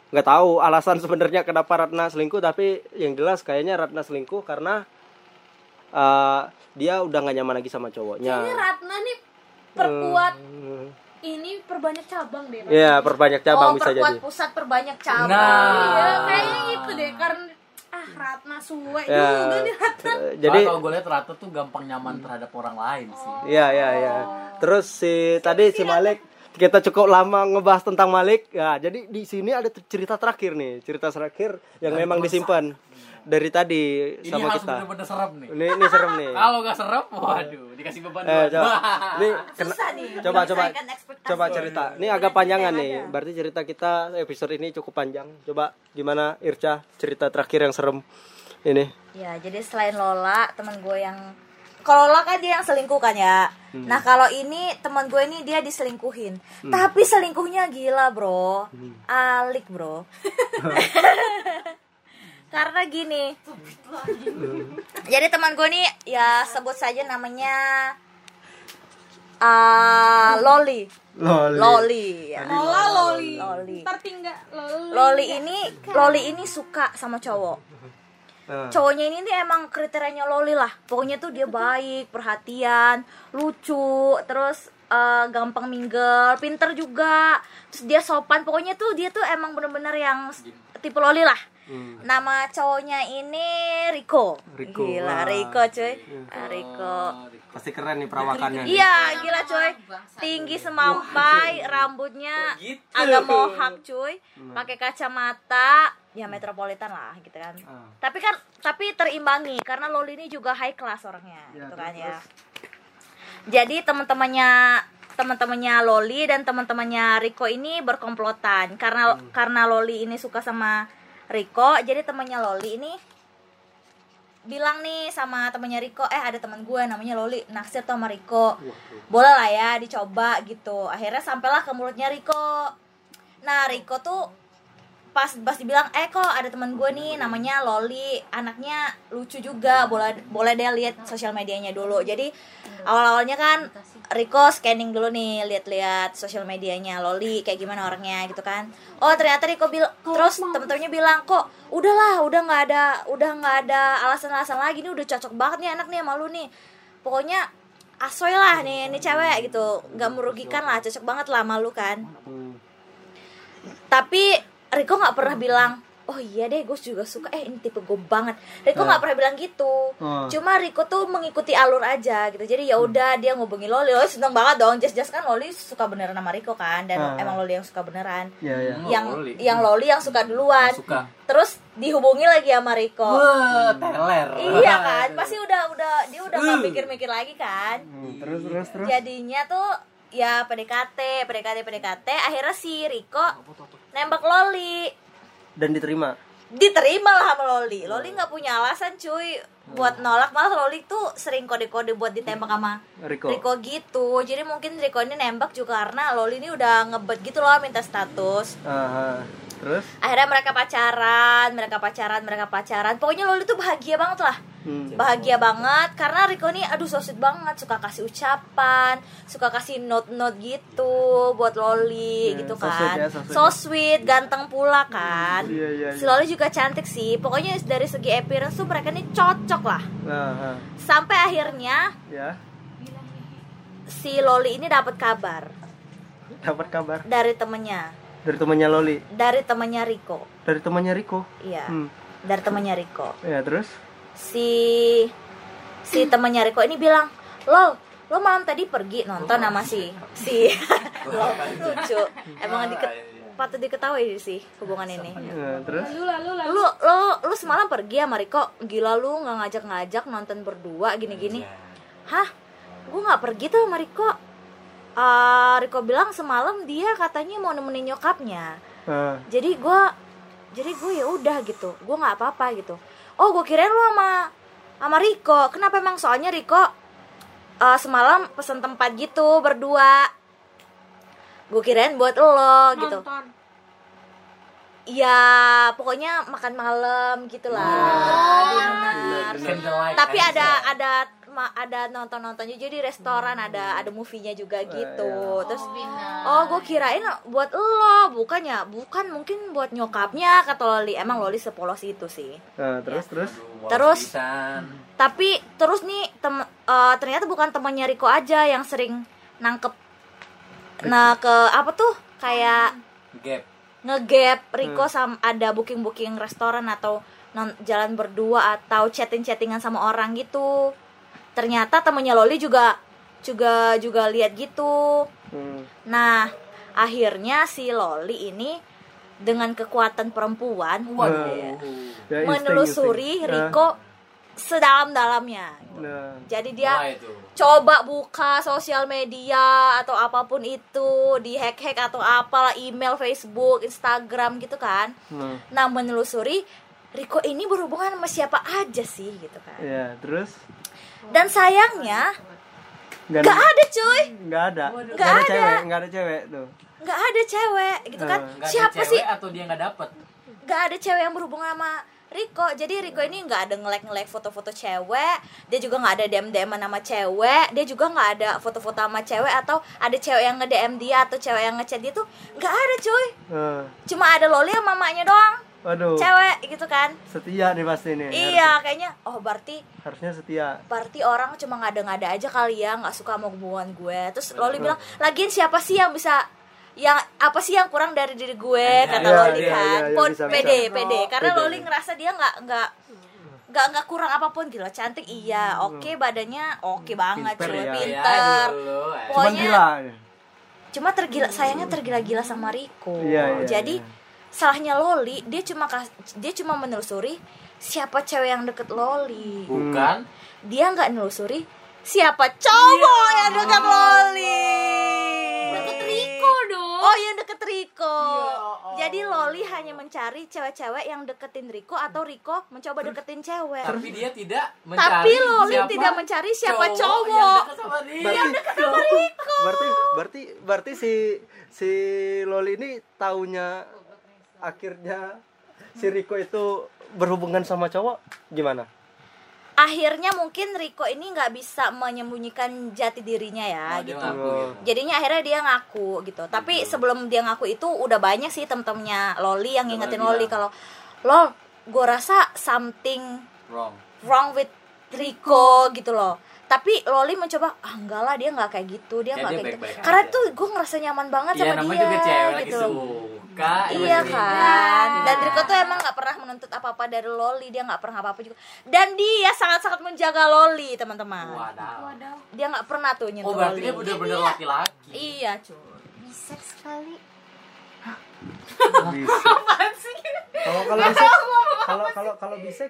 Nggak tahu alasan sebenarnya kenapa Ratna selingkuh, tapi yang jelas kayaknya Ratna selingkuh karena eh, dia udah nggak nyaman lagi sama cowoknya.
ini Ratna nih perkuat
Hmm.
ini perbanyak cabang deh Ratna.
Iya, perbanyak cabang
oh
bisa
perkuat
jadi.
pusat perbanyak cabang
Nah.
Iya, kayaknya gitu deh karena ah Ratna suwe
Ya,
juga nih Ratna.
eh,
jadi kalau gue lihat Rata tuh gampang nyaman terhadap orang lain sih
Iya iya iya. Terus si tadi si Malik kita cukup lama ngebahas tentang Malik. Ya, jadi di sini ada cerita terakhir nih, cerita terakhir yang memang disimpan dari tadi
ini
sama
harus
kita.
bener-bener serem nih
Ini ini serem nih. [laughs]
kalau gak serem waduh dikasih beban
Eh, coba. [laughs] Ini kena-
susah nih
coba coba coba cerita. Ini agak panjangan nih. Berarti cerita kita episode ini cukup panjang. Coba gimana Irca cerita terakhir yang serem ini?
Ya, jadi selain Lola, teman gue yang kalau Lola kan dia yang selingkuh kan ya. Nah, kalau ini teman gue ini dia diselingkuhin. Tapi selingkuhnya gila, Bro. Alik, Bro. [laughs] Karena gini. Jadi teman gue ini ya sebut saja namanya ah, Loli.
Loli.
Loli ya.
Lola Loli.
Loli.
Loli.
Loli ini Loli ini suka sama cowok.
Nah,
cowoknya ini nih emang kriterianya Loli lah pokoknya tuh dia baik perhatian lucu terus eh, gampang mingle pinter juga terus dia sopan pokoknya tuh dia tuh emang bener-bener yang tipe Loli lah
hmm.
nama cowoknya ini Riko,
Riko,
gila
wah.
Riko cuy Ah, Riko
Pasti keren nih perawakannya. nih.
Iya, gila coy. Tinggi semampai, rambutnya agak mohak cuy. Pakai kacamata, ya metropolitan lah gitu kan.
Ah.
Tapi kan tapi terimbangi karena Loli ini juga high class orangnya
Ya,
gitu kan
terus,
ya. Jadi teman-temannya teman-temannya Loli dan teman-temannya Riko ini berkomplotan. Karena karena Loli ini suka sama Riko, jadi temannya Loli ini bilang nih sama temennya Riko eh ada teman gue namanya Loli naksir tuh sama Riko. Boleh lah ya dicoba gitu. Akhirnya sampailah ke mulutnya Riko. Nah Riko tuh pas pas dibilang eh kok ada teman gue nih namanya Loli. Anaknya lucu juga boleh boleh deh lihat sosial medianya dulu. Jadi awal awalnya kan Riko scanning dulu nih lihat-lihat sosial medianya Loli kayak gimana orangnya? Gitu kan. Oh ternyata Riko bilang terus temen-temennya bilang kok udahlah udah nggak ada udah nggak ada alasan-alasan lagi nih udah cocok banget nih anak nih sama lu nih. Pokoknya asoy lah nih ini cewek gitu. Nggak merugikan lah cocok banget lah sama lu kan.
Hmm.
tapi Riko nggak pernah bilang oh iya deh gue juga suka. Eh ini tipe gue banget. Riko nggak pernah bilang gitu.
Oh.
cuma Riko tuh mengikuti alur aja gitu. Jadi ya udah dia ngubungi Loli. Loli seneng banget dong. Jas jas kan Loli suka beneran sama Riko kan dan
Ah.
emang Loli yang suka beneran.
Iya, iya.
Oh,
yang
Loli.
yang Loli yang suka duluan.
suka.
Terus dihubungi lagi sama Riko.
Wah, teler.
Iya kan? Pasti udah udah dia udah nggak mikir-mikir lagi kan?
Hmm, terus terus terus.
jadinya tuh ya PDKT PDKT PDKT akhirnya si Riko nembak Loli.
Dan diterima.
diterima lah sama Loli. Loli nggak punya alasan cuy. Buat nolak malah Loli tuh sering kode-kode buat ditembak sama
Riko.
Riko gitu. Jadi mungkin Riko ini nembak juga karena Loli ini udah ngebet gitu loh minta status.
Aha. Terus?
akhirnya mereka pacaran mereka pacaran mereka pacaran. Pokoknya Loli tuh bahagia banget lah
Hmm.
bahagia banget karena Riko ini aduh so sweet banget suka kasih ucapan suka kasih note note gitu buat Loli
Ya,
gitu
so
kan
sweet ya, so sweet
so sweet ganteng pula kan
Iya, iya,
si
iya.
Loli juga cantik sih pokoknya dari segi appearance tuh mereka ini cocok lah
Aha.
sampai akhirnya
Ya.
si Loli ini dapat kabar
Dapat kabar
dari temennya
dari temannya Loli,
dari temennya Riko
dari temannya Riko.
iya
Hmm.
dari temennya Riko
Ya, terus?
Si si temennya Riko ini bilang lol lo malam tadi pergi nonton sama si si [laughs] Lol, lucu. Emang diket, patut diketahui sih hubungan ini.
Nah, terus?
Lalu
lu lo lu semalam pergi sama Riko? Gila lu nggak ngajak-ngajak nonton berdua gini-gini. Hah? Gue nggak pergi tuh sama Riko. Ah, Riko bilang semalam dia katanya mau nemenin nyokapnya.
Ah,
jadi gue jadi gue ya udah gitu. Gue nggak apa-apa gitu oh gue kirain lu sama sama Riko. Kenapa emang? Soalnya Riko eh, semalam pesen tempat gitu berdua. Gue kirain buat lo gitu.
Nonton.
ya pokoknya makan malam gitulah. Dinner
Candlelight
tapi ada ada ada nonton nontonnya jadi restoran ada ada movie-nya juga gitu. terus oh gue kirain buat lo bukannya bukan mungkin buat nyokapnya kata Loli. Emang Loli sepolos itu sih.
Nah, terus terus?
Aduh,
Terus?
pisan.
tapi terus nih tem eh, ternyata bukan temannya Riko aja yang sering nangkep. Nah ke apa tuh kayak
gap.
ngegap Riko sam ada booking booking restoran atau non jalan berdua atau chatting chattingan sama orang gitu ternyata temennya Loli juga juga juga lihat gitu.
Hmm.
nah akhirnya si Loli ini dengan kekuatan perempuan
Waduh. Ya, insting,
menelusuri
insting.
Riko sedalam-dalamnya.
Nah,
jadi dia coba buka sosial media atau apa pun itu di hack hack atau apalah email Facebook Instagram gitu kan.
Nah,
nah menelusuri Riko ini berhubungan sama siapa aja sih gitu kan.
Ya terus
dan sayangnya
nggak
nggak ada. cuy.
Nggak ada.
Nggak
nggak ada
ada.
cewek nggak ada cewek tuh.
Nggak ada cewek gitu kan.
Nah,
Nggak ada
siapa
cewek
sih?
atau dia nggak dapet?
Nggak ada cewek yang berhubungan sama Riko. Jadi Riko ini nggak ada nge-like nge-like foto-foto cewek. Dia juga nggak ada DM DM nama cewek. Dia juga nggak ada foto-foto sama cewek atau ada cewek yang nge DM dia atau cewek yang ngechat dia tuh nggak ada cuy.
Nah,
cuma ada Loli sama mamanya doang
waduh.
Cewek gitu kan?
Setia nih pasti nih.
Iya kayaknya oh berarti
Harus- harusnya setia.
berarti orang cuma ngada-ngada aja kali ya nggak suka sama hubungan gue. Terus Loli bilang lagian siapa sih yang bisa yang apa sih yang kurang dari diri gue? Kata
Iya,
Loli
iya,
kan.
iya, iya,
pon
bisa,
pede
bisa.
pede karena
Pede.
Loli ngerasa dia nggak nggak nggak nggak kurang apa pun. Gitu cantik iya oke badannya oke banget
Pinter
cuy
ya.
pinter.
Dulu, eh.
Pokoknya-
gila.
cuma tergila sayangnya tergila-gila sama Riko.
Iya, iya,
jadi
iya.
Salahnya Loli dia cuma dia cuma menelusuri siapa cewek yang deket Loli.
Bukan.
Dia nggak nelusuri siapa cowok
Iya.
yang deket Loli.
Deket Riko dong.
oh yang deket Riko.
Iya,
jadi Loli hanya mencari cewek-cewek yang deketin Riko atau Riko mencoba deketin cewek.
Tapi dia tidak mencari
tapi Loli
siapa
tidak mencari siapa
yang
cowok.
dekat sama dia
berarti berarti berarti berarti si si Loli ini taunya akhirnya si Riko itu berhubungan sama cowok gimana?
Akhirnya mungkin Riko ini nggak bisa menyembunyikan jati dirinya ya
Oh,
gitu.
ngaku gitu.
jadinya akhirnya dia ngaku gitu. Tapi sebelum dia ngaku itu udah banyak sih temen-temennya Loli yang ngingetin. Loli kalau Lol gue rasa something
wrong.
wrong with Rico gitu loh tapi Loli mencoba ah enggak lah dia nggak kayak gitu dia
Ya,
nggak
dia
kayak gitu.
baik-baik
karena
aja.
tuh gue ngerasa nyaman banget
Iya
sama
namanya
dia
juga cewek lagi
gitu. loh
suka
Iya
pasti.
kan? Dan Rico tuh emang gak pernah menuntut apa-apa dari Loli Dia gak pernah apa-apa juga. Dan dia sangat-sangat menjaga Loli teman-teman.
Wadaw.
Waduh.
Dia gak pernah tuh nyentuh
Oh berarti
Loli.
dia bener-bener laki-laki.
Iya cuy.
Bisex sekali.
bisa. [laughs] Kalau kalau bisa kalau kalau kalau bisa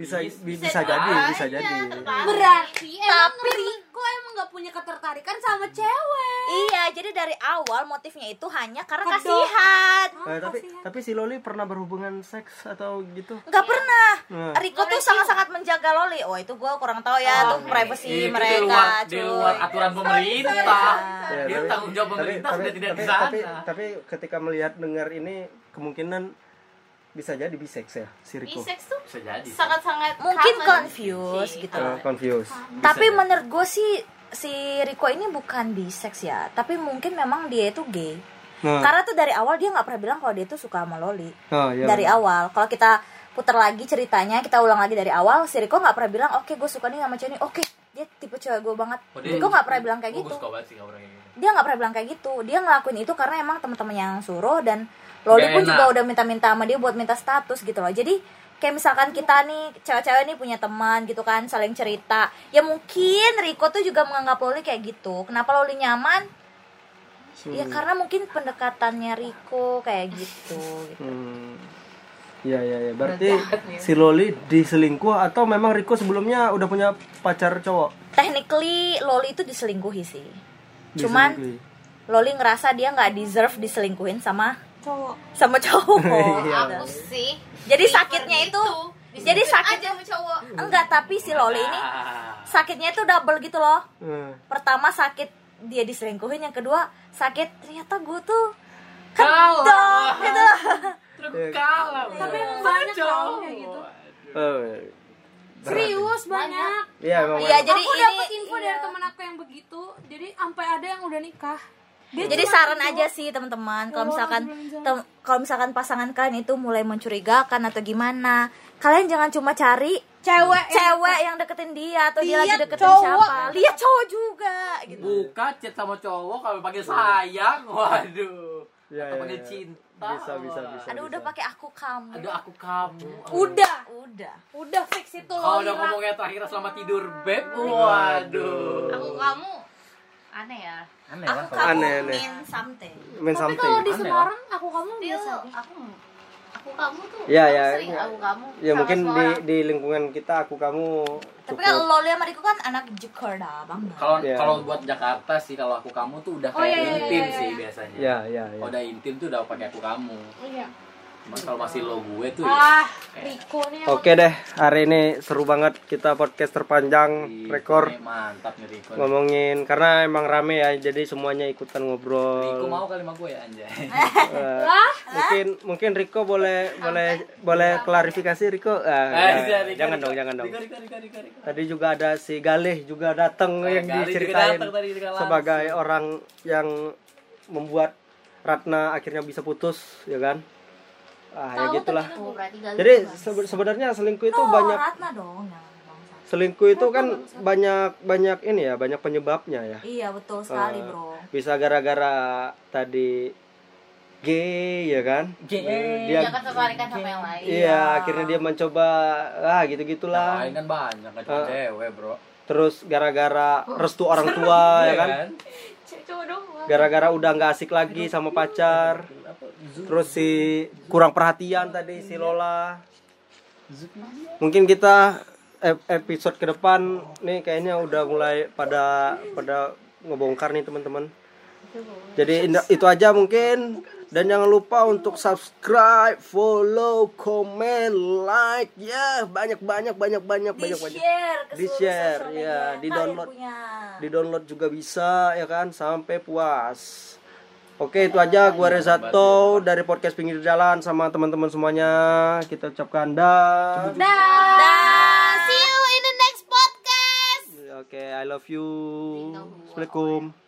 bisa bi- bisa jadi bisa jadi.
Berarti emang Riko emang gak punya ketertarikan sama cewek.
Iya jadi dari awal motifnya itu hanya karena
Kedok.
kasihan.
Eh, tapi tapi si Loli pernah berhubungan seks atau gitu?
Gak pernah.
Nah.
Rico tuh sangat-sangat menjaga Loli. Oh itu gue kurang tahu ya Tuh privacy
Itu
mereka
di luar, di luar aturan pemerintah.
Ya,
dia
tapi-
tanggung jawab
tapi-
pemerintah
tapi,
sudah tidak
tapi,
di sana
tapi, tapi ketika melihat dengar ini kemungkinan bisa jadi biseks ya si Riko
Bisex tuh
bisa jadi
sangat-sangat
Mungkin confused gitu
Eh, confused
Tapi
Bisa
menurut gue sih si Rico ini bukan bisex ya, tapi mungkin memang dia itu gay.
nah,
Karena tuh dari awal dia nggak pernah bilang kalau dia tuh suka sama Loli.
oh, iya.
Dari awal, kalau kita putar lagi ceritanya, kita ulang lagi dari awal, si Rico nggak pernah bilang, oke gue suka nih sama cewek ini, oke dia tipe cewek gue banget.
Oh, dia-
Rico nggak pernah bilang kayak gitu.
gue suka banget sih orang kayak gitu.
Dia nggak pernah bilang kayak gitu. Dia ngelakuin itu karena emang teman-teman yang suruh dan Loli
Gak
pun
enak.
juga udah minta-minta sama dia buat minta status gitu loh. Jadi kayak misalkan kita nih cewek-cewek nih punya teman gitu kan saling cerita ya mungkin Riko tuh juga menganggap Loli kayak gitu kenapa Loli nyaman ya karena mungkin pendekatannya Riko kayak gitu gitu.
Hmm. Iya iya iya. Berarti si Loli diselingkuh atau memang Riko sebelumnya udah punya pacar cowok?
technically Loli itu diselingkuhi sih cuman. Loli ngerasa dia nggak deserve diselingkuhin sama
cowok.
Sama cowok. [laughs]
Iya.
aku sih.
Jadi sakitnya itu jadi sakit
aja sama cowok.
Enggak tapi si Loli ini sakitnya itu double gitu loh.
Hmm.
pertama sakit dia diselingkuhin yang kedua sakit ternyata gue tuh
Kalah.
gitu [laughs]
Kalah.
tapi emang banyak kayak gitu.
Oh,
serius banyak.
Iya
iya jadi
aku dapat info
iya.
dari temen aku yang begitu. Jadi sampai ada yang udah nikah dia
jadi saran aja sih teman-teman kalau
Ya
misalkan tem- kalau misalkan pasangan kalian itu mulai mencurigakan atau gimana kalian jangan cuma cari
cewek
cewek yang deketin dia atau dia lagi deketin
cowok.
siapa lihat cowok juga gitu
Buka chat sama cowok kalau panggil sayang. Waduh.
Iya,
Atau
iya,
panggil
iya.
cinta.
Bisa bisa bisa.
aduh udah pakai aku kamu
Ada aku kamu.
udah
udah
udah fix itu
Kalau
loh
udah
Ira.
ngomongnya terakhir selama tidur, beb. Waduh.
aku kamu aneh ya
Aneh
aku
lah.
kamu
Aneh, aneh.
mean something
Main
tapi
something.
kalau di
Aneh
Semarang aku kamu
dia
biasa
aku aku kamu tuh
Iya,
aku
iya.
sering aku kamu
Ya mungkin di di lingkungan kita aku kamu
tapi kan Loli sama Riko kan anak Jakarta banget
Kalau
Iya.
kalau buat Jakarta sih kalau aku kamu tuh udah
Oh,
kayak
iya, iya,
intim
iya,
sih
iya.
biasanya.
Ya ya ya.
Kalau udah intim tuh udah pakai aku kamu.
iya
Cuman kalau masih lo gue tuh
ah
ya,
Riko nih
Oke deh, hari ini seru banget kita podcast terpanjang
Ih,
rekor
mantap nih Riko.
ngomongin karena emang rame ya, jadi semuanya ikutan
Riko
ngobrol.
mau kali sama gue ya anjay.
Eh, mungkin mungkin Riko boleh boleh boleh klarifikasi Riko. Ah,
Eh,
ya,
Riko,
jangan
Riko,
dong, jangan dong.
Riko, Riko, Riko, Riko, Riko.
Tadi juga ada si Galih juga datang
Eh,
yang
Galih juga
diceritain
datang tadi
sebagai orang yang membuat Ratna akhirnya bisa putus, ya kan? Ah, ya gitulah.
Oh,
Jadi sebe- sebenarnya selingkuh itu
oh,
banyak
Ratna dong jangan bangsa.
selingkuh itu kan banyak banyak ini ya, banyak penyebabnya ya.
iya betul sekali
Eh,
bro
Bisa gara-gara tadi gay ya kan?
Gay.
Dia
jangan tertarikan sama yang lain
Iya, akhirnya dia mencoba ah gitu-gitulah.
Yang lain kan banyak kan cuma
Eh.
cewek, Bro.
Terus gara-gara restu orang tua ya
Iya
kan?
dong
Gara-gara udah nggak asik lagi sama pacar. Terus si kurang perhatian tadi si Lola. Mungkin kita ep- episode ke depan nih kayaknya udah mulai pada pada ngebongkar nih teman-teman. Jadi itu aja mungkin dan jangan lupa untuk subscribe, follow, comment, like ya banyak banyak banyak banyak
di
banyak banyak.
share ke
Di share, ya, di download. Di download juga bisa ya kan sampai puas. Oke itu aja. Gua Rezato dari podcast pinggir jalan sama teman-teman semuanya. Kita ucapkan dah.
dah. See you in the next podcast.
Oke I love you. Assalamualaikum.